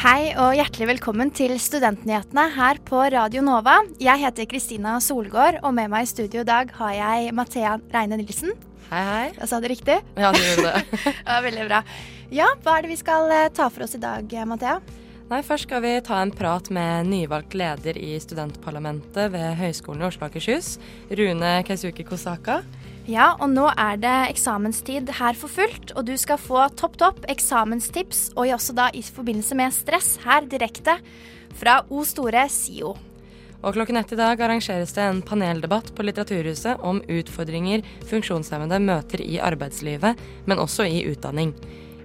Hei og hjertelig velkommen til Studentnyhetene her på Radio Nova. Jeg heter Kristina Solgård, og med meg i studio i dag har jeg Mathea Reine Nilsen. Hei, hei. Jeg sa det riktig? Ja, du gjorde det. Ja, Veldig bra. Ja, hva er det vi skal eh, ta for oss i dag, eh, Mathea? Nei, Først skal vi ta en prat med nyvalgt leder i studentparlamentet ved Høgskolen i Oslo og Akershus, Rune Keisuke Kosaka. Ja, og nå er det eksamenstid her for fullt, og du skal få topp topp eksamenstips, og også da i forbindelse med stress her direkte fra O Store SIO. Og klokken ett i dag arrangeres det en paneldebatt på Litteraturhuset om utfordringer funksjonshemmede møter i arbeidslivet, men også i utdanning.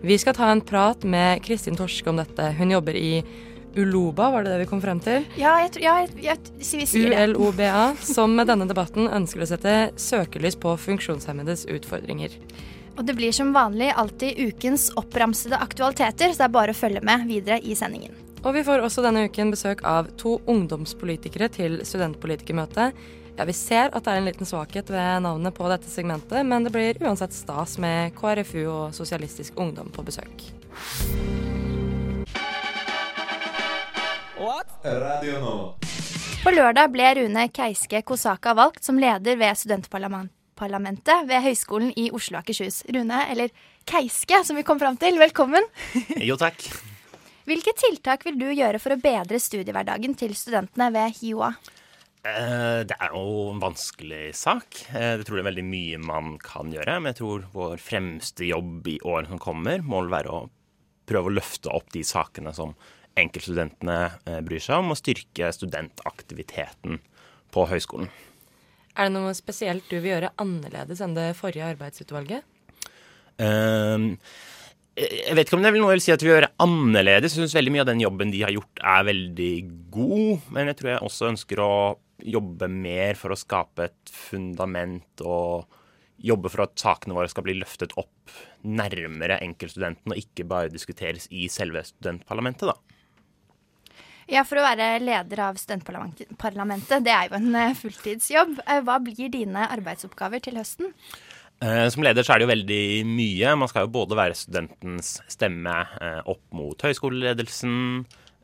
Vi skal ta en prat med Kristin Torske om dette. Hun jobber i Uloba, var det det vi kom frem til? Ja, jeg tror ja, jeg, jeg. ULOBA, som med denne debatten ønsker å sette søkelys på funksjonshemmedes utfordringer. Og det blir som vanlig alltid ukens oppramsede aktualiteter, så det er bare å følge med videre i sendingen. Og vi får også denne uken besøk av to ungdomspolitikere til studentpolitikermøtet. Ja, Vi ser at det er en liten svakhet ved navnet på dette segmentet, men det blir uansett stas med KrFU og Sosialistisk Ungdom på besøk. Radio Nova. På lørdag ble Rune Keiske Kosaka valgt som leder ved studentparlamentet ved Høgskolen i Oslo og Akershus. Rune, eller Keiske, som vi kom fram til, velkommen. Jo, takk. Hvilke tiltak vil du gjøre for å bedre studiehverdagen til studentene ved HiOA? Eh, Det er jo en vanskelig sak. Eh, Jeg tror det er veldig mye man kan gjøre. Men jeg tror vår fremste jobb i årene som kommer, må være å prøve å løfte opp de sakene som enkeltstudentene eh, bryr seg om, og styrke studentaktiviteten på høyskolen. Er det noe spesielt du vil gjøre annerledes enn det forrige arbeidsutvalget? Eh, Jeg vet ikke om det er noe jeg vil si at vi gjør annerledes. Jeg syns veldig mye av den jobben de har gjort er veldig god. Men jeg tror jeg også ønsker å jobbe mer for å skape et fundament og jobbe for at sakene våre skal bli løftet opp nærmere enkeltstudenten, og ikke bare diskuteres i selve studentparlamentet, da. Ja, for å være leder av studentparlamentet, det er jo en eh, fulltidsjobb. Eh, Hva blir dine arbeidsoppgaver til høsten? Eh, Som leder så er det jo veldig mye. Man skal jo både være studentens stemme opp mot høyskoleledelsen,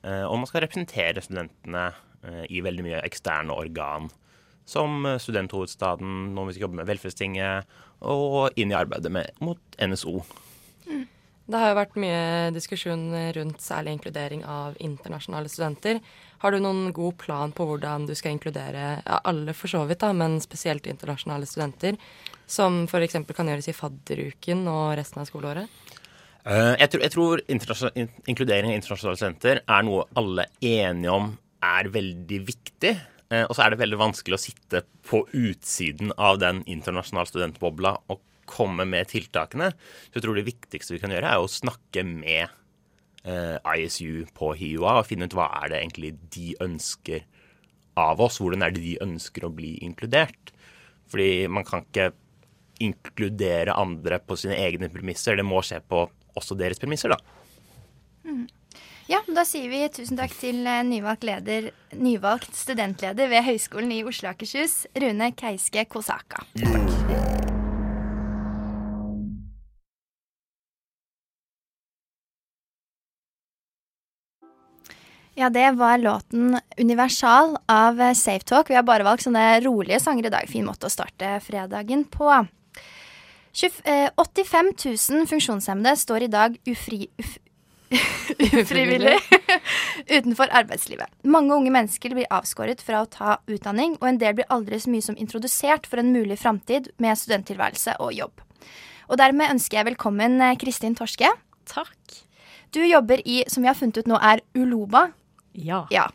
og man skal representere studentene i veldig mye eksterne organ. Som Studenthovedstaden, når vi skal jobbe med Velferdstinget, og inn i arbeidet med, mot NSO. Det har jo vært mye diskusjon rundt særlig inkludering av internasjonale studenter. Har du noen god plan på hvordan du skal inkludere ja, alle for så vidt, da, men spesielt internasjonale studenter, som f.eks. kan gjøres i fadderuken og resten av skoleåret? Eh, Jeg tror, jeg tror inkludering av internasjonale studenter er noe alle enige om er veldig viktig. Eh, Og så er det veldig vanskelig å sitte på utsiden av den internasjonale studentbobla og komme med tiltakene. Så jeg tror det viktigste vi kan gjøre, er å snakke med eh, ISU på HiOA og finne ut hva er det egentlig de ønsker av oss. Hvordan er det de ønsker å bli inkludert? Fordi man kan ikke inkludere andre på sine egne premisser. Det må skje på også deres premisser, da. Ja, da sier vi tusen takk til eh, nyvalgt, leder, nyvalgt studentleder ved Høgskolen i Oslo og Akershus, Rune Keiske Kosaka. Ja, det var låten 'Universal' av eh, Safe Talk. Vi har bare valgt sånne rolige sanger i dag. Fin måte å starte fredagen på. 20, eh, 85 000 funksjonshemmede står i dag ufri, uf, ufrivillig utenfor arbeidslivet. Mange unge mennesker blir avskåret fra å ta utdanning, og en del blir aldri så mye som introdusert for en mulig framtid med studenttilværelse og jobb. Og dermed ønsker jeg velkommen eh, Kristin Torske. Takk. Du jobber i, som vi har funnet ut nå, er Uloba. Ja. Ja.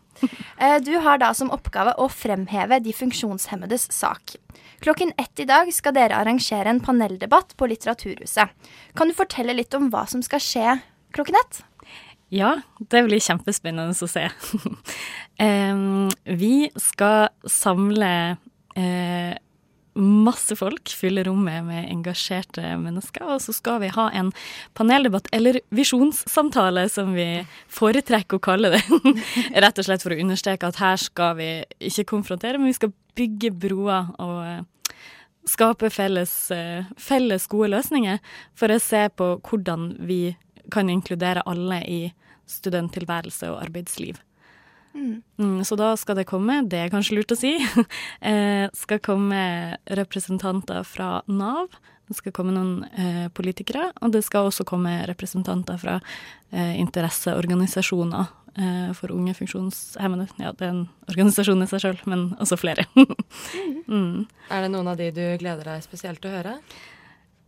Eh, Du har da som oppgave å fremheve de funksjonshemmedes sak. Klokken ett i dag skal dere arrangere en paneldebatt på Litteraturhuset. Kan du fortelle litt om hva som skal skje klokken ett? Ja, det blir kjempespennende å se. um, vi skal samle uh, masse folk, fylle rommet med engasjerte mennesker. Og så skal vi ha en paneldebatt, eller visjonssamtale, som vi foretrekker å kalle det. Rett og slett for å understreke at her skal vi ikke konfrontere, men vi skal bygge broer og uh, skape felles, uh, felles gode løsninger for å se på hvordan vi kan inkludere alle i studenttilværelse og arbeidsliv. Mm. Mm, så da skal det komme, det er kanskje lurt å si, eh, skal komme representanter fra Nav. Det skal komme noen eh, politikere, og det skal også komme representanter fra eh, interesseorganisasjoner eh, for unge funksjonshemmede. Ja, det er en organisasjon i seg sjøl, men også flere. mm. Er det noen av de du gleder deg spesielt til å høre?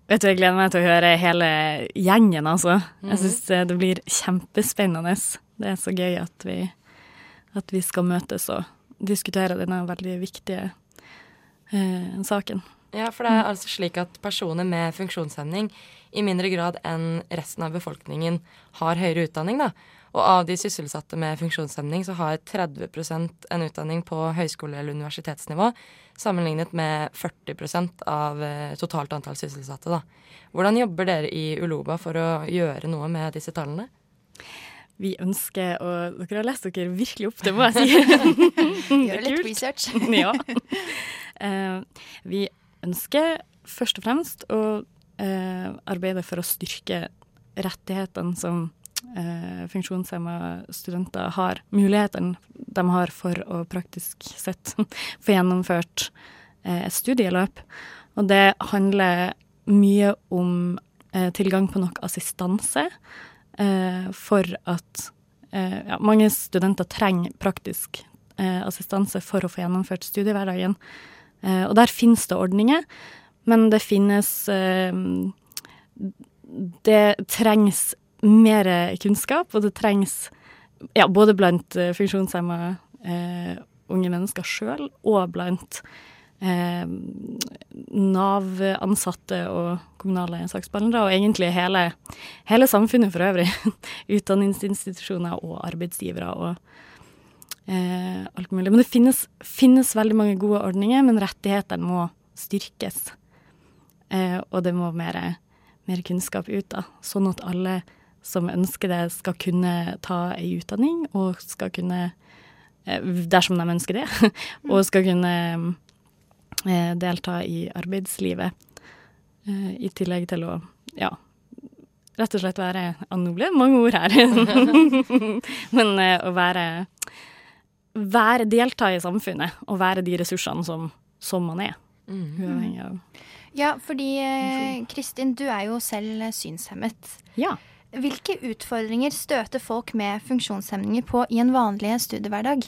Vet du, Jeg gleder meg til å høre hele gjengen, altså. Jeg syns det blir kjempespennende. Det er så gøy at vi, at vi skal møtes og diskutere denne veldig viktige eh, saken. Ja, for det er altså slik at personer med funksjonshemning i mindre grad enn resten av befolkningen har høyere utdanning, da. Og av de sysselsatte med funksjonshemning så har 30% en utdanning på høyskole- eller universitetsnivå, sammenlignet med 40% av eh, totalt antall sysselsatte. Da. Hvordan jobber dere i Uloba for å gjøre noe med disse tallene? Vi ønsker å Dere har lest dere virkelig opp, det må jeg si. Gjør litt research. ja. Uh, vi ønsker først og fremst å uh, arbeide for å styrke rettighetene som uh, funksjonshemma studenter har, mulighetene de har for å praktisk sett få gjennomført et studieløp. Og det handler mye om tilgang på nok assistanse for at ja, mange studenter trenger praktisk assistanse for å få gjennomført studiehverdagen. og der finnes det ordninger, men det finnes Det trengs mer kunnskap, og det trengs ja, både blant funksjonshemma unge mennesker sjøl og blant uh, Nav-ansatte og kommunale saksbehandlere, og egentlig hele, hele samfunnet for øvrig. Utdanningsinstitusjoner og arbeidsgivere og alt mulig. Men det finnes, finnes, veldig mange gode ordninger, men rettighetene må styrkes. og det må mer, mer kunnskap ut, da, sånn at alle som ønsker det, skal kunne ta ei utdanning, og skal kunne, eh, dersom de ønsker det, og skal kunne eh, delta i arbeidslivet. Eh, I tillegg til å, ja, rett og slett være Nå ble det mange ord her. Men å være, være Delta i samfunnet og være de ressursene som, som man er. Mm. Uavhengig av Ja, fordi Kristin, du er jo selv synshemmet. Ja. Hvilke utfordringer støter folk med funksjonshemninger på i en vanlig studiehverdag?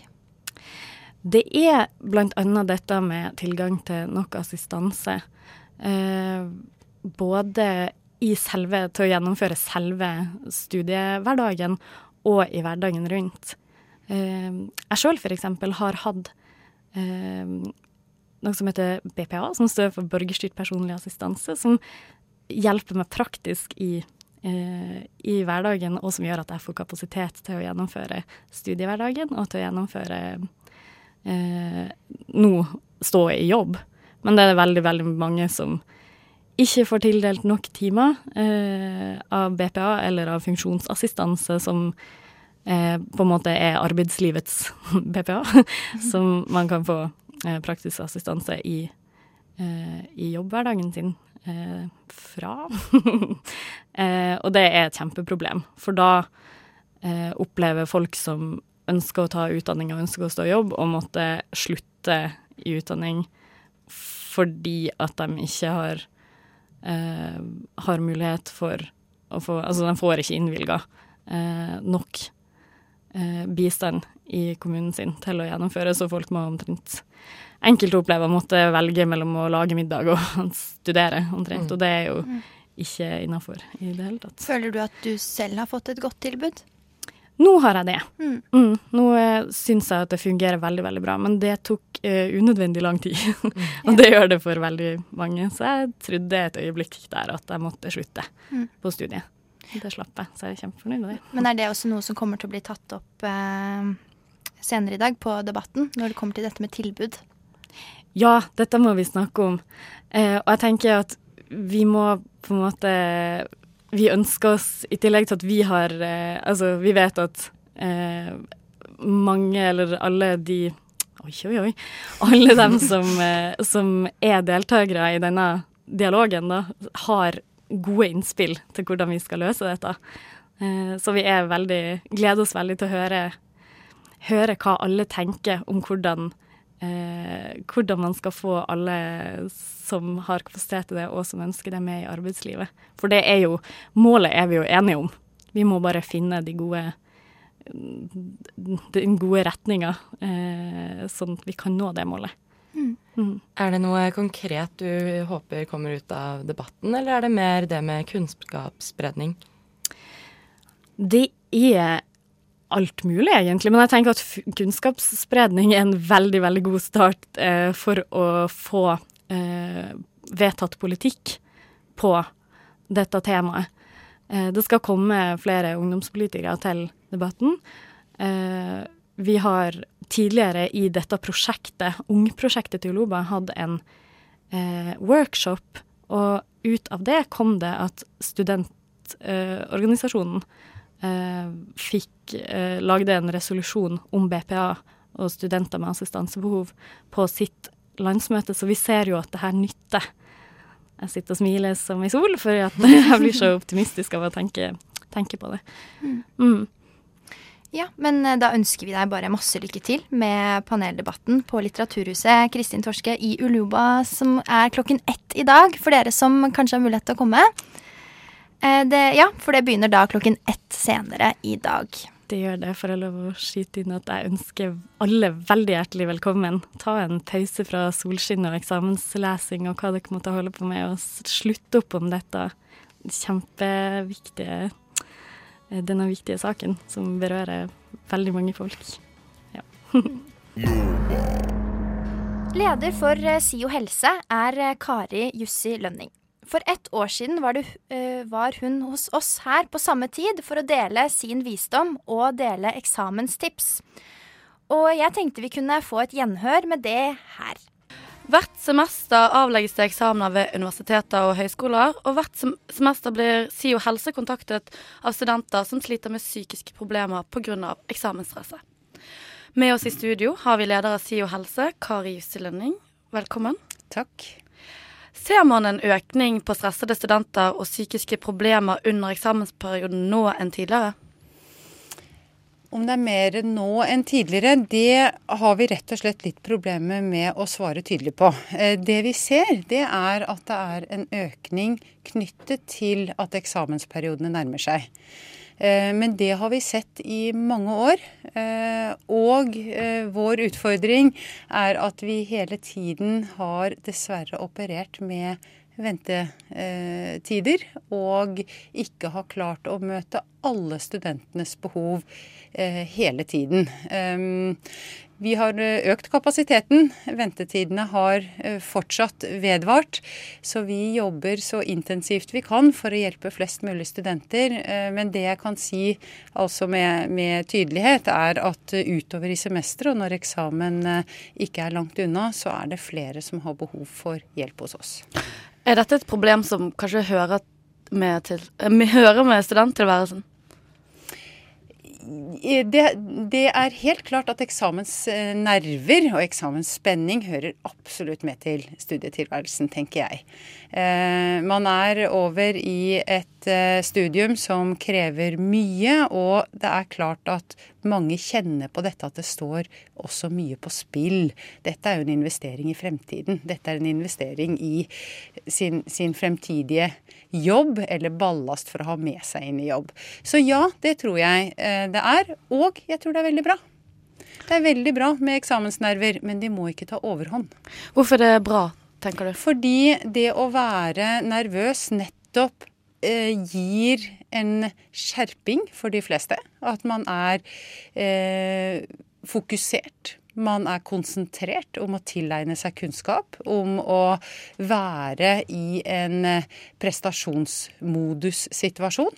Det er bl.a. dette med tilgang til nok assistanse. Eh, både i selve, til å gjennomføre selve studiehverdagen og i hverdagen rundt. Eh, jeg sjøl f.eks. har hatt eh, noe som heter BPA, som står for borgerstyrt personlig assistanse, som hjelper meg praktisk i Eh, i hverdagen, og som gjør at jeg får kapasitet til å gjennomføre studiehverdagen og til å gjennomføre nå stå i jobb. Men det er veldig, veldig mange som ikke får tildelt nok timer eh, av BPA eller av funksjonsassistanse, som eh, på en måte er arbeidslivets BPA, som man kan få eh, praktisk assistanse i, eh, i jobbhverdagen sin eh, fra. eh, og det er et kjempeproblem, for da eh, opplever folk som ønsker å ta utdanning og ønsker å stå i jobb, og måtte slutte i utdanning fordi at de ikke har, eh, har mulighet for å få Altså, de får ikke innvilga eh, nok eh, bistand i kommunen sin til å gjennomføre, så folk må omtrent enkelte opplever å måtte velge mellom å lage middag og studere, omtrent. Mm. Og det er jo mm. ikke innafor i det hele tatt. Føler du at du selv har fått et godt tilbud? Nå har jeg det. Mm. Mm. Nå uh, syns jeg at det fungerer veldig veldig bra, men det tok uh, unødvendig lang tid. Mm. og det gjør det for veldig mange. Så jeg trodde et øyeblikk der at jeg måtte slutte mm. på studiet. det slapp jeg, så jeg er kjempefornøyd med det. Men er det også noe som kommer til å bli tatt opp eh, senere i dag på Debatten, når det kommer til dette med tilbud? Ja, dette må vi snakke om. Eh, og jeg tenker at vi må på en måte Vi ønsker oss, i tillegg til at vi har eh, Altså, vi vet at eh, mange, eller alle de Oi, oi, oi. Alle dem som, eh, som er deltakere i denne dialogen, da, har gode innspill til hvordan vi skal løse dette. Eh, så vi veldig, gleder oss veldig til å høre, høre hva alle tenker om hvordan, eh, hvordan man skal få alle som har kapasitet til det, og som ønsker det, med i arbeidslivet. For det er jo Målet er vi jo enige om. Vi må bare finne de gode den gode retninga, eh, sånn at vi kan nå det målet. Mm. Mm. Er det noe konkret du håper kommer ut av debatten, eller er det mer det med kunnskapsspredning? Det er alt mulig, egentlig. Men jeg tenker at kunnskapsspredning er en veldig, veldig god start eh, for å få eh, vedtatt politikk på dette temaet. Eh, det skal komme flere ungdomspolitikere til debatten. Eh, vi har tidligere i dette prosjektet, Ungprosjektet til Uloba, hatt en eh, workshop, og ut av det kom det at studentorganisasjonen fikk lagde en resolusjon om BPA og studenter med assistansebehov på sitt landsmøte, så vi ser jo at det her nytter. Jeg sitter og smiler som ei sol, for jeg blir så optimistisk av å tenke, tenke på det. Mm. mm. Ja, men eh, da ønsker vi deg bare masse lykke til med paneldebatten på Litteraturhuset Kristin Torske i Uluba, som er klokken ett i dag, for dere som kanskje har mulighet til å komme. Eh, det, ja, for det begynner da klokken ett senere i dag. Det gjør det, for jeg lov å skyte inn at jeg ønsker alle veldig hjertelig velkommen. Ta en pause fra solskinn og eksamenslesing og hva dere måtte holde på med, og slutte opp om dette kjempeviktige Eh, denne viktige saken som berører veldig mange folk. Ja. Leder for eh, SIO helse er Kari Jussi Lønning. For ett år siden var, du, var, hun hos oss her på samme tid for å dele sin visdom og dele eksamenstips. Og jeg tenkte vi kunne få et gjenhør med det her. Hvert semester avlegges det eksamener ved universiteter og høyskoler, og hvert semester blir SIO helse kontaktet av studenter som sliter med psykiske problemer pga. eksamensstresset. Med oss i studio har vi leder av SIO helse, Kari Jussi Lønning. Velkommen. Takk. Ser man en økning på stressede studenter og psykiske problemer under eksamensperioden nå enn tidligere? Om det er mer nå enn tidligere, det har vi rett og slett litt problemer med å svare tydelig på. Eh, det vi ser, det er at det er en økning knyttet til at eksamensperiodene nærmer seg. Eh, men det har vi sett i mange år. Eh, og vår utfordring er at vi hele tiden har dessverre operert med ventetider, og ikke har klart å møte alle studentenes behov eh, hele tiden. Vi har eh, økt kapasiteten. Ventetidene har eh, fortsatt vedvart. Så vi jobber så intensivt vi kan for å hjelpe flest mulig studenter. Men det jeg kan si altså med, med tydelighet, er at utover i semesteret og når eksamen ikke er langt unna, så er det flere som har behov for hjelp hos oss. Er dette et problem som kanskje hører med, til, hører med studenttilværelsen? Det, det, er helt klart at eksamensnerver og eksamensspenning hører absolutt med til studietilværelsen, tenker jeg. Eh, man er over i et eh, studium som krever mye, og det er klart at mange kjenner på dette at det står også mye på spill. Dette er jo en investering i fremtiden. Dette er en investering i sin, sin fremtidige jobb, eller ballast for å ha med seg inn i jobb. Så ja, det tror jeg eh, det er. Og jeg tror det er veldig bra. Det er veldig bra med eksamensnerver, men de må ikke ta overhånd. Hvorfor er det bra, tenker du? Fordi det å være nervøs nettopp eh, gir en skjerping for de fleste. At man er eh, fokusert Man er konsentrert om å tilegne seg kunnskap, om å være i en eh, prestasjonsmodussituasjon.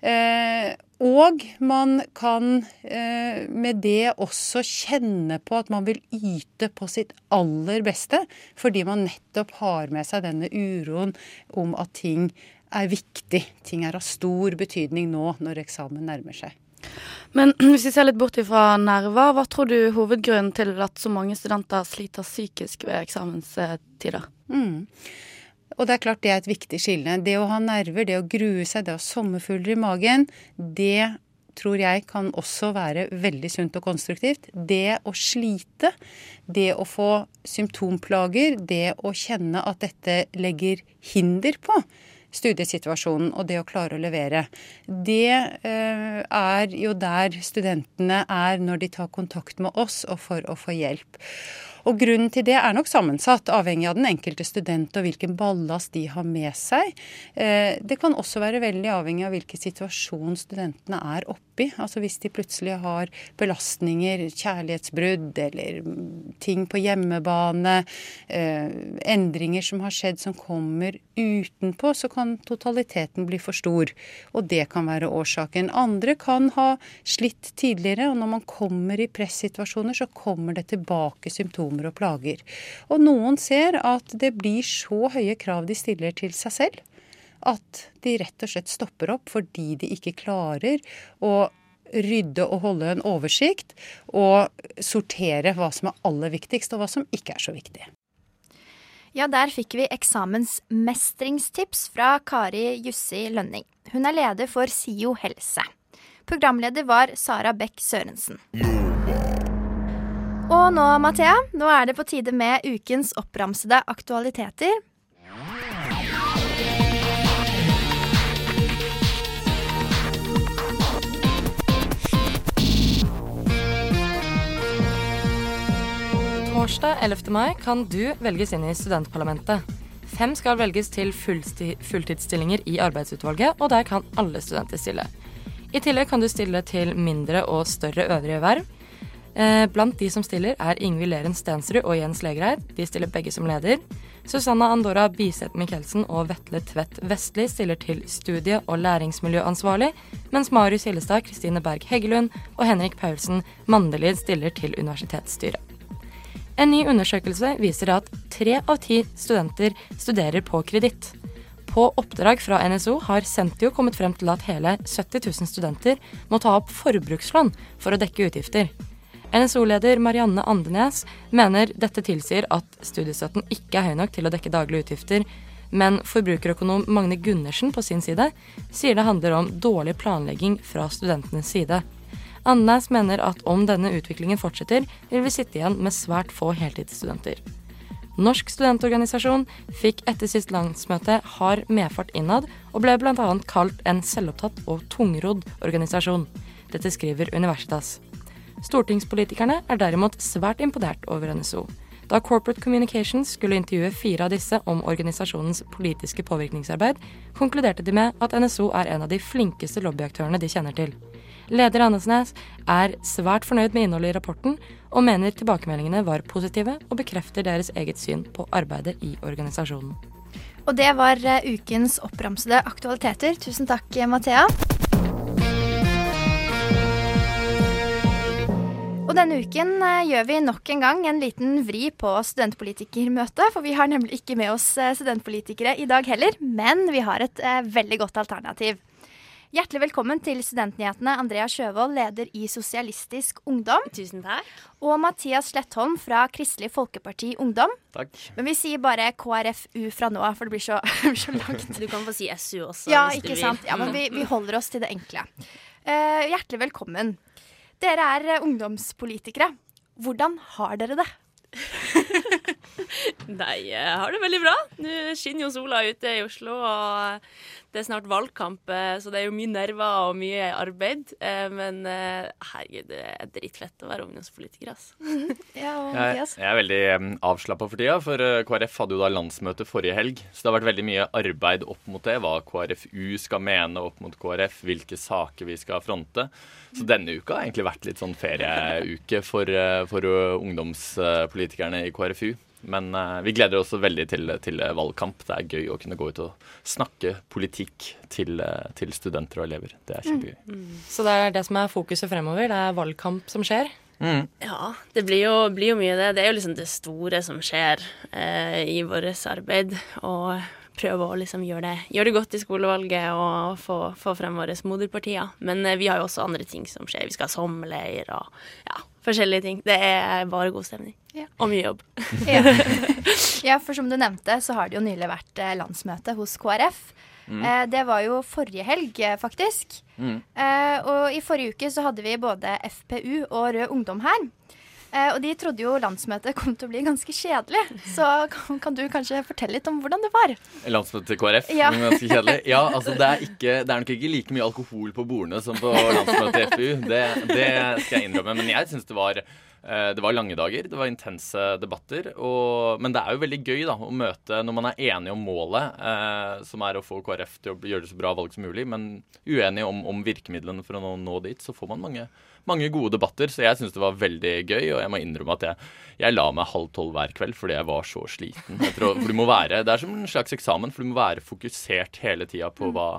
Eh, og man kan eh, med det også kjenne på at man vil yte på sitt aller beste, fordi man nettopp har med seg denne uroen om at ting er viktig. Ting er av stor betydning nå når eksamen nærmer seg. Men hvis vi ser litt bort fra nerver, hva tror du hovedgrunnen til at så mange studenter sliter psykisk ved eksamenstider? Mm. Og det er klart det er et viktig skille. Det å ha nerver, det å grue seg, det å ha sommerfugler i magen, det tror jeg kan også være veldig sunt og konstruktivt. Det å slite, det å få symptomplager, det å kjenne at dette legger hinder på studiesituasjonen og det å klare å levere. Det eh, er jo der studentene er når de tar kontakt med oss og for å få hjelp. Og Grunnen til det er nok sammensatt, avhengig av den enkelte student og hvilken ballast de har med seg. Eh, det kan også være veldig avhengig av hvilken situasjon studentene er oppi. Altså Hvis de plutselig har belastninger, kjærlighetsbrudd eller ting på hjemmebane, eh, endringer som har skjedd som kommer utenpå, så kan totaliteten bli for stor. Og det kan være årsaken. Andre kan ha slitt tidligere, og når man kommer i pressituasjoner, så kommer det tilbake symptomer symptomer og plager. Og noen ser at det blir så høye krav de stiller til seg selv, at de rett og slett stopper opp fordi de ikke klarer å rydde og holde en oversikt og sortere hva som er aller viktigst, og hva som ikke er så viktig. Ja, der fikk vi eksamensmestringstips fra Kari Jussi Lønning. Hun er leder for SIO helse. Programleder var Sara Beck Sørensen. Og nå, Mathea, nå er det på tide med ukens oppramsede aktualiteter. Torsdag 11. mai kan du velges inn i studentparlamentet. Fem skal velges til fulltidsstillinger i arbeidsutvalget, og der kan alle studenter stille. I tillegg kan du stille til mindre og større øvrige verv. Eh, blant de som stiller, er Ingvild Leren Stensrud og Jens Legreid. De stiller begge som leder. Susanna Andora Biseth Michelsen og Vetle Tvedt Vestli stiller til studie- og læringsmiljøansvarlig, mens Marius Hillestad, Kristine Berg Heggelund og Henrik Paulsen Mandelid stiller til universitetsstyret. En ny undersøkelse viser at tre av ti studenter studerer på kreditt. På oppdrag fra NSO har Sentio kommet frem til at hele 70 000 studenter må ta opp forbrukslån for å dekke utgifter. NSO-leder Marianne Andenes mener dette tilsier at studiestøtten ikke er høy nok til å dekke daglige utgifter, men forbrukerøkonom Magne Gundersen på sin side sier det handler om dårlig planlegging fra studentenes side. Andenes mener at om denne utviklingen fortsetter, vil vi sitte igjen med svært få heltidsstudenter. Norsk studentorganisasjon fikk etter sist landsmøte hard medfart innad, og ble bl.a. kalt en selvopptatt og tungrodd organisasjon. Dette skriver Universitas. Stortingspolitikerne er derimot svært imponert over NSO. Da Corporate Communications skulle intervjue fire av disse om organisasjonens politiske påvirkningsarbeid, konkluderte de med at NSO er en av de flinkeste lobbyaktørene de kjenner til. Leder Andesnes er svært fornøyd med innholdet i rapporten, og mener tilbakemeldingene var positive og bekrefter deres eget syn på arbeidet i organisasjonen. Og det var eh, ukens oppramsede aktualiteter. Tusen takk, Mathea. Og denne uken eh, gjør vi nok en gang en liten vri på studentpolitikermøtet. For vi har nemlig ikke med oss eh, studentpolitikere i dag heller, men vi har et eh, veldig godt alternativ. Hjertelig velkommen til Studentnyhetene, Andrea Sjøvold, leder i Sosialistisk Ungdom. Tusen takk. Og Mathias Slettholm fra Kristelig Folkeparti Ungdom. Takk. Men vi sier bare KrFU fra nå av, for det blir så, så, langt. Du kan få si SU også. Ja, ikke sant. Ja, men vi, vi holder oss til det enkle. Uh, hjertelig velkommen. Dere er eh, ungdomspolitikere. Hvordan har dere det? Nei, jeg har det veldig bra. Nå skinner jo sola ute i Oslo, og det er snart valgkamp, eh, så det er jo mye nerver og mye arbeid. Eh, men eh, herregud, det er dritfett å være ungdomspolitiker, altså. Ja, Jeg, jeg er veldig avslappa for tida, for eh, KrF hadde jo da landsmøte forrige helg. Så det har vært veldig mye arbeid opp mot det. Hva KrFU skal mene opp mot KrF, hvilke saker vi skal fronte. Så denne uka har egentlig vært litt sånn ferieuke for, eh, for eh, ungdomspolitikerne i KrFU. Men uh, vi gleder oss veldig til, til eh, valgkamp. Det er gøy å kunne gå ut og snakke politikk til, eh, til studenter og elever. Det er kjempegøy. Så det er det som er fokuset fremover. Det er valgkamp som skjer. Ja, det blir jo, blir jo mye det. Det er jo liksom det store som skjer eh, i vårt arbeid. Og prøve å liksom gjøre det, gjøre det godt i skolevalget og få, få frem våre moderpartier. Men eh, vi har jo også andre ting som skjer. Vi skal ha sommerleir og ja, forskjellige ting. Det er bare god stemning. Ja. Og mye jobb. Ja. ja, for som du nevnte, så har det jo nylig vært eh, landsmøte hos KrF. Eh, det var jo forrige helg, faktisk. faktisk. Eh, og i forrige uke så hadde vi både FPU og Rød Ungdom her. Eh, og de trodde jo landsmøtet kom til å bli ganske kjedelig. Så kan, kan du kanskje fortelle litt om hvordan det var? Landsmøtet til KrF. Ja. Ganske kjedelig. Ja, altså det er, ikke, det er nok ikke like mye alkohol på bordene som på landsmøtet til FPU. Det, det skal jeg innrømme. Men jeg syns det var eh, det var lange dager, det var intense debatter. Og, men det er jo veldig gøy da, å møte når man er enige om målet, eh, som er å få KrF til å gjøre det så bra valg som mulig, men uenige om, om virkemidlene for å nå, nå dit, så får man mange, mange gode debatter. Så jeg syns det var veldig gøy, og jeg må innrømme at jeg, jeg la meg halv tolv hver kveld fordi jeg var så sliten. Tror, for du må være, Det er som en slags eksamen, for du må være fokusert hele tida på hva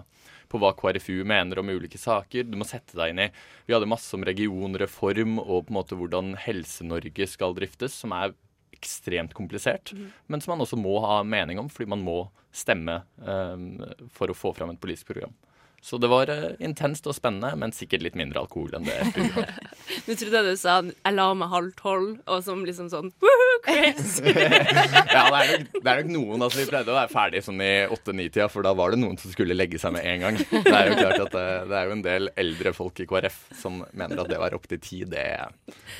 på hva KrFU mener om ulike saker. Du må sette deg inn i Vi hadde masse om regionreform og på en måte hvordan Helse-Norge skal driftes, som er ekstremt komplisert, men som man også må ha mening om, fordi man må stemme um, for å få fram et politisk program. Så det var eh, intenst og spennende, men sikkert litt mindre alkohol enn det du har. Nå trodde jeg du sa 'jeg la meg halv tolv', og som liksom sånn woohoo, crazy. Ja, det er, nok, det er nok noen altså Vi pleide å være ferdig sånn i åtte-ni-tida, for da var det noen som skulle legge seg med en gang. Det er jo klart at det, det er jo en del eldre folk i KrF som mener at det å være oppe til ti, det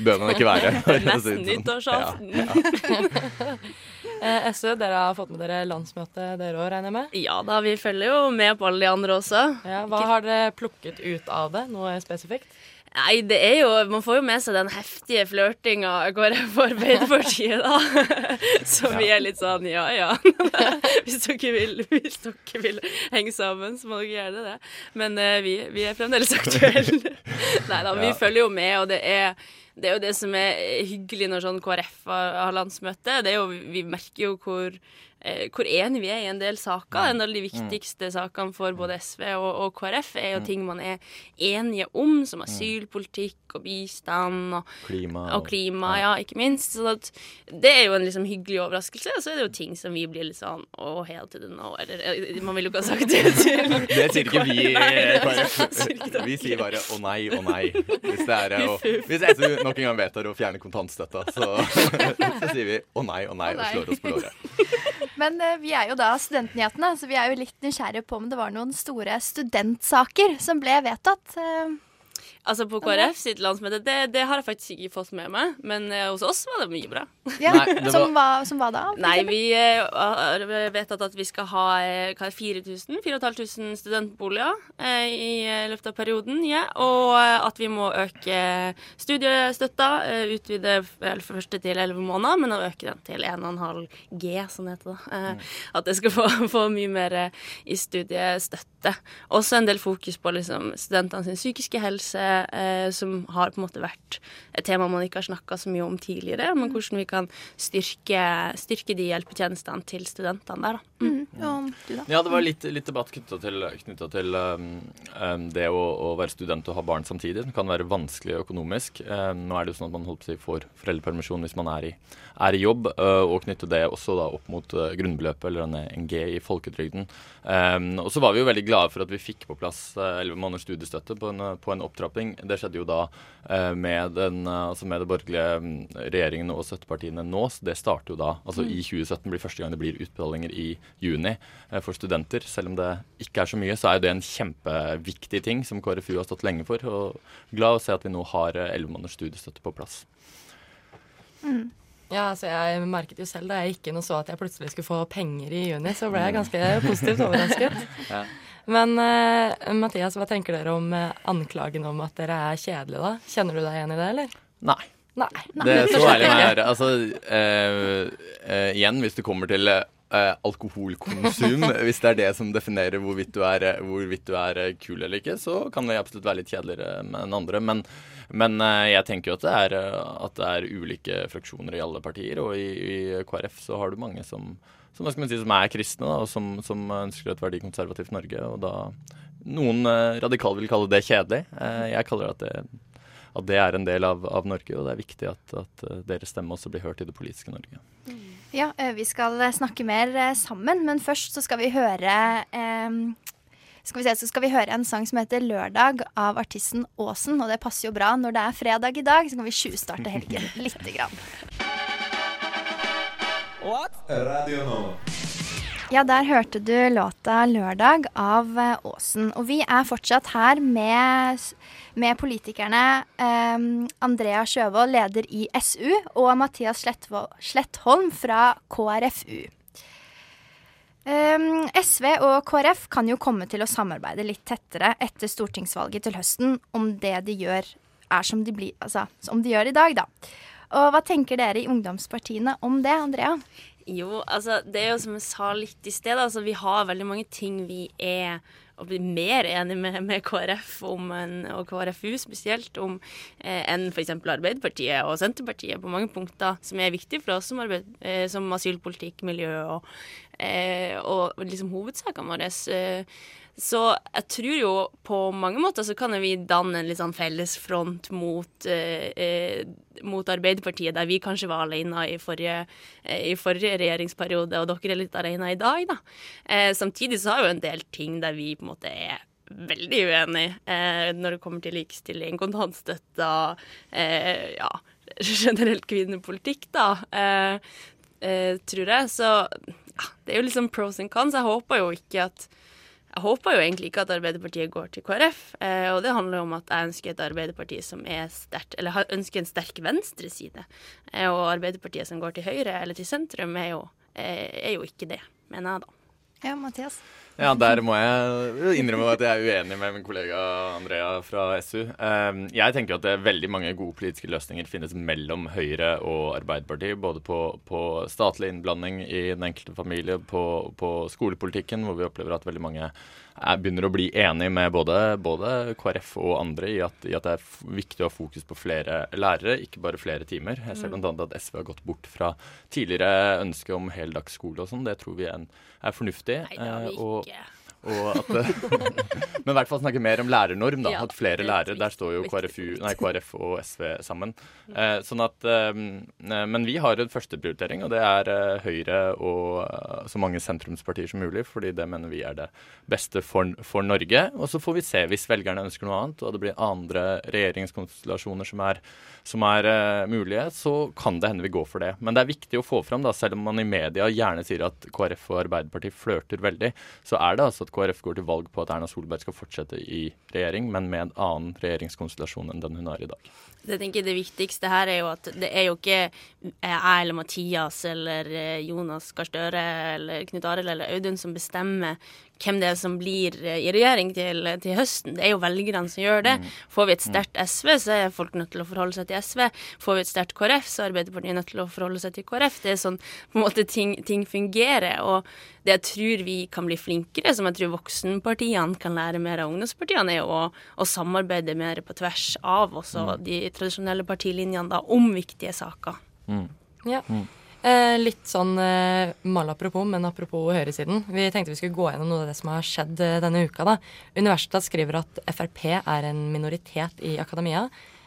bør man ikke være. si Nesten sånn. nyttårsaften. Ja, ja. Eh, SV, dere har fått med dere landsmøtet dere òg, regner jeg med? Ja da, vi følger jo med på alle de andre også. Ja, hva har dere plukket ut av det? Noe spesifikt? Nei, det er jo Man får jo med seg den heftige flørtinga KrF og Arbeiderpartiet, da. Så vi er litt sånn ja ja. Hvis dere vil, hvis dere vil henge sammen, så må dere gjøre det. Men eh, vi, vi er fremdeles aktuelle. Nei da, vi følger jo med, og det er det er jo det som er hyggelig når sånn KrF har, har landsmøte. Det er jo, vi merker jo hvor, hvor enige vi er i en del saker. En av de viktigste sakene for både SV og, og KrF er jo ting man er enige om, som asylpolitikk og bistand og, Klima og klima, ja, ikke minst. Så det er jo en liksom hyggelig overraskelse. Og så er det jo ting som vi blir litt sånn Å, hell to the nå. Eller eh, man vil jo ikke ha sagt det til Det sier ikke vi i KrF. Vi sier bare 'å nei, å nei'. Hvis, det er, å, hvis SV nok en gang vedtar å fjerne kontantstøtta, så, så sier vi 'å nei, å nei' og slår oss på låret. Men uh, vi er jo da Studentnyhetene, så vi er jo litt nysgjerrige på om det var noen store studentsaker som ble vedtatt. eh. Altså på KrF sitt landsmøte, det, det har jeg faktisk ikke fått med meg. Men eh, hos oss var det mye bra. Ja, Nei, det som, hva, som hva da? Nei, vi har uh, vedtatt at vi skal ha uh, hva er det, 4000 4500 studentboliger uh, i eh, løpet av perioden. Ja. Og eh, at vi må øke studiestøtta. eh, utvide vel for første til 11 måneder, men å øke den til 1,5 G, som det heter. da. Eh, At det skal få, få mye mer eh, i studiestøtte. Også en del fokus på liksom, studentene sin psykiske helse, eh, som har på en måte vært et tema man ikke har snakka så mye om tidligere. Men hvordan vi kan styrke, styrke de hjelpetjenestene til studentene der, da. Mm, da? Ja, det var litt, litt debatt knytta til, knyttet til um, um, det å, å være student og ha barn samtidig. Det kan være vanskelig økonomisk. Um, nå er det jo sånn at man holdt på å får foreldrepermisjon hvis man er i, er i jobb, uh, og knytte det også da opp mot uh, grunnbeløpet eller en, G i folketrygden. Um, og så var vi jo veldig glade for at vi fikk på plass elleve uh, måneders studiestøtte på en, på en opptrapping. Det skjedde jo da med, den, altså med det borgerlige um, regjeringen og støttepartiene nå, så det starter jo da. Altså i 2017 blir første gang det blir utbetalinger i juni eh, for studenter. Selv om det ikke er så mye, så er det en kjempeviktig ting som KrFU har stått lenge for. Og glad å se at vi nå har elleve måneders studiestøtte på plass. Ja, altså jeg merket jo selv da jeg gikk inn og så at jeg plutselig skulle få penger i juni, så ble jeg ganske positivt overrasket. Ja. Men uh, Mathias, hva tenker dere om eh, anklagen om at dere er kjedelige, da? Kjenner du deg igjen i det, eller? Nei. Nei. Det er så ærlig jeg være. Altså, uh, eh, igjen, hvis det kommer til eh, alkoholkonsum, hvis det er det som definerer hvorvidt du er, eh, hvorvidt du er eh, kul eller ikke, så kan det absolutt være litt kjedeligere enn andre. Men, men eh, jeg tenker jo at det, er, at det er ulike fraksjoner i alle partier, og i, i KrF så har du mange som, som, skal man si, som er kristne, da, og som, som ønsker et verdikonservativt Norge. Og da Noen radikale vil kalle det kjedelig. Jeg kaller det at det at det er en del av, av Norge, og det er viktig at, at deres stemme også blir hørt i det politiske Norge. Ja, eh, vi skal eh, snakke mer eh, sammen, men først så skal vi høre eh, skal vi se, så skal vi høre en sang som heter 'Lørdag' av artisten Åsen. Og det passer jo bra når det er fredag i dag, så kan vi tjuvstarte helgen lite grann. Radio Nova. Ja, der hørte du låta 'Lørdag' av Aasen. Åsen. Og vi er fortsatt her med, med politikerne um, Andrea Sjøvold, leder i SU, og Mathias Slettholm fra KrFU. Um, SV og KrF kan jo komme til å samarbeide litt tettere etter stortingsvalget til høsten om det de gjør er som de, blir, altså, som de gjør i dag, da. Og hva tenker dere i ungdomspartiene om det, Andrea? Jo, altså det er jo som jeg sa litt i sted, altså vi har veldig mange ting vi er og blir mer enig med, med KrF en, og KrFU spesielt om eh, enn f.eks. Arbeiderpartiet og Senterpartiet på mange punkter, som er viktige for oss som, arbeid, eh, som asylpolitikk, miljø og, eh, og liksom hovedsakene våre. Eh, så jeg tror jo på mange måter så kan vi danne en litt sånn felles front mot, eh, eh, mot Arbeiderpartiet, der vi kanskje var alene i forrige, eh, i forrige regjeringsperiode, og dere er litt alene i dag, da. Eh, samtidig så har jo en del ting der vi på en måte er veldig uenige eh, når det kommer til likestilling, kontantstøtta, eh, ja, generelt kvinnepolitikk, da, tror jeg. Så ja, det er jo liksom pros and cons. Jeg håper jo ikke at jeg håper jo egentlig ikke at Arbeiderpartiet går til KrF, eh, og det handler om at jeg ønsker et Arbeiderparti som er sterkt, eller ønsker en sterk venstreside. Eh, og Arbeiderpartiet som går til høyre eller til sentrum, er jo, eh, er jo ikke det, mener jeg da. Ja, Mathias? Ja, der må jeg innrømme at jeg er uenig med min kollega Andrea fra SU. Eh, Jeg tenker at det er veldig mange gode politiske løsninger finnes mellom Høyre og Arbeiderpartiet. Både på, på statlig innblanding i den enkelte familie, på, på skolepolitikken, hvor vi opplever at veldig mange er, begynner å bli enig med både, både KrF og andre i at, i at det er viktig å ha fokus på flere lærere, ikke bare flere timer. Jeg ser Mm. bl.a. at SV har gått bort fra tidligere ønske om heldagsskole og sånn. Det tror vi er, en, er fornuftig. Nei, det har vi ikke. og- ikke. At Men i hvert fall snakke mer om lærernorm. da, Ja, At flere er lærere. Der står jo KrFU, nei, KrF og SV sammen. Eh, sånn at, eh, Men vi har en førsteprioritering, og det er eh, Høyre og eh, så mange sentrumspartier som mulig. Fordi det mener vi er det beste for, for Norge. Og så får vi se hvis velgerne ønsker noe annet, og det blir andre regjeringskonstellasjoner som er, som er eh, mulige, så kan det hende vi går for det. Men det er viktig å få fram, da, selv om man i media gjerne sier at KrF og Arbeiderpartiet flørter veldig, så er det altså at KrF går til valg på at Erna Solberg skal fortsette i regjering, men med en annen regjeringskonstellasjon enn den hun har i dag. Jeg tenker det viktigste her er jo at det er jo ikke jeg eller Mathias eller eh, Jonas Gahr Støre eller Knut Arild eller Audun som bestemmer hvem det er som blir eh, i regjering til, til høsten. Det er jo velgerne som gjør det. Får vi et sterkt SV, så er folk nødt til å forholde seg til SV. Får vi et sterkt KrF, så er Arbeiderpartiet nødt til å forholde seg til KrF. Det er sånn på en måte ting, ting fungerer. Og det jeg tror vi kan bli flinkere, som jeg tror voksenpartiene kan lære mer av ungdomspartiene, er jo å, å samarbeide mer på tvers av også de tradisjonelle partilinjene da, om viktige saker. Ja. Eh, litt sånn eh, malapropos, men apropos høyresiden. Vi tenkte vi skulle gå gjennom noe av det som har skjedd eh, denne uka. da. Universitet skriver at Frp er en minoritet i akademia.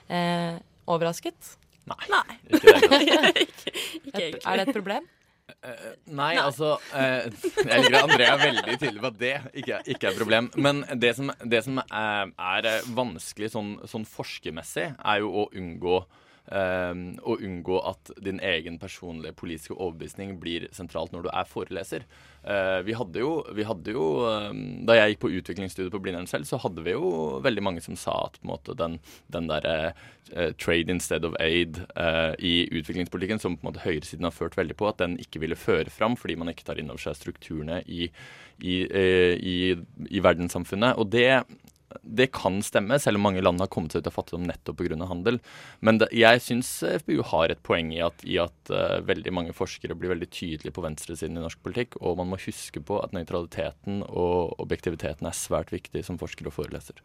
Eh, overrasket? Nei. Ikke det, ikke, ikke, ikke Et, er det et problem? Nei, altså uh, Jeg liker at Andrea er veldig tydelig på at det ikke, er- ikke er et problem. Men det som, det som er, er vanskelig sånn, sånn forskermessig, er jo å unngå uh, å unngå at din egen personlige politiske overbevisning blir sentralt når du er foreleser. Eh, vi hadde jo, vi hadde jo eh, Da jeg gikk på utviklingsstudiet på Blindern selv, så hadde vi jo veldig mange som sa at på en måte den, den derre eh, trade instead of aid eh, i utviklingspolitikken, som på en måte høyresiden har ført veldig på, at den ikke ville føre fram fordi man ikke tar inn over seg strukturene i, i, i, i verdenssamfunnet. Og det det kan stemme, selv om mange land har kommet seg ut av fattigdom nettopp pga. handel. Men det, jeg syns FPU har et poeng i at, i at uh, veldig mange forskere blir veldig tydelige på venstresiden i norsk politikk, og man må huske på at nøytraliteten og objektiviteten er svært viktig som forsker og foreleser.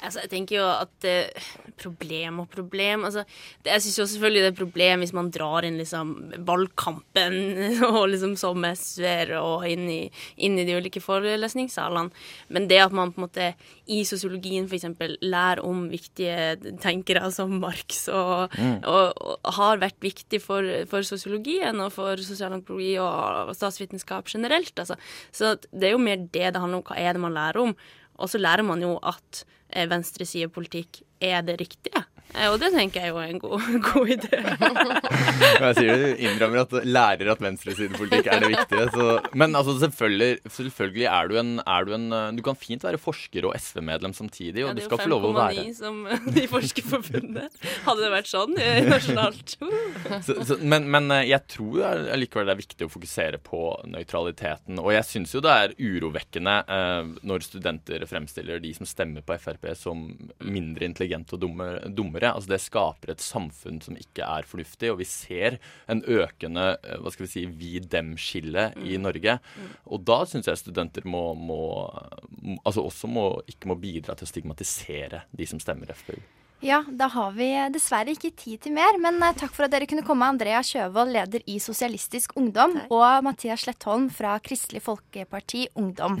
Altså, jeg tenker jo at eh, Problem og problem altså, det, Jeg syns jo selvfølgelig det er et problem hvis man drar inn liksom valgkampen og liksom som SV-er og inn i, inn i, de ulike forelesningssalene. Men det at man på en måte i sosiologien f.eks. lærer om viktige tenkere som Marx, og, mm. og, og har vært viktig for, for, sosiologien og for sosialantropologi og statsvitenskap generelt. Altså. Så det er jo mer det det handler om. Hva er det man lærer om? Og så lærer man jo at venstresidepolitikk er det riktige. Eh, og det tenker jeg jo er en god, god idé. jeg sier du innrømmer at lærer at venstresidepolitikk er det viktige. Så, men altså, selvfølgelig, selvfølgelig er, du en, er, du en, Du kan fint være forsker og SV-medlem samtidig, og ja, du skal få lov å være Det er jo 5,9 som de Forskerforbundet. Hadde det vært sånn nasjonalt. så, så, men, men, eh, jeg tror likevel det er viktig å fokusere på nøytraliteten. Og jeg syns jo det er urovekkende eh, når studenter fremstiller de som stemmer på Frp som mindre intelligente og dumme, dumme nærmere. Altså det skaper et samfunn som ikke er fornuftig, og vi ser en økende eh, hva skal vi si, vi-dem-skille i mm. Norge. Mm. Og da syns jeg studenter må, må, altså også må, ikke må bidra til å stigmatisere de som stemmer FPU. Ja, da har vi dessverre ikke tid til mer, men eh, takk for at dere kunne komme. Andrea Kjøvold, leder i Sosialistisk Ungdom, og Mathias Slettholm fra Kristelig Folkeparti Ungdom.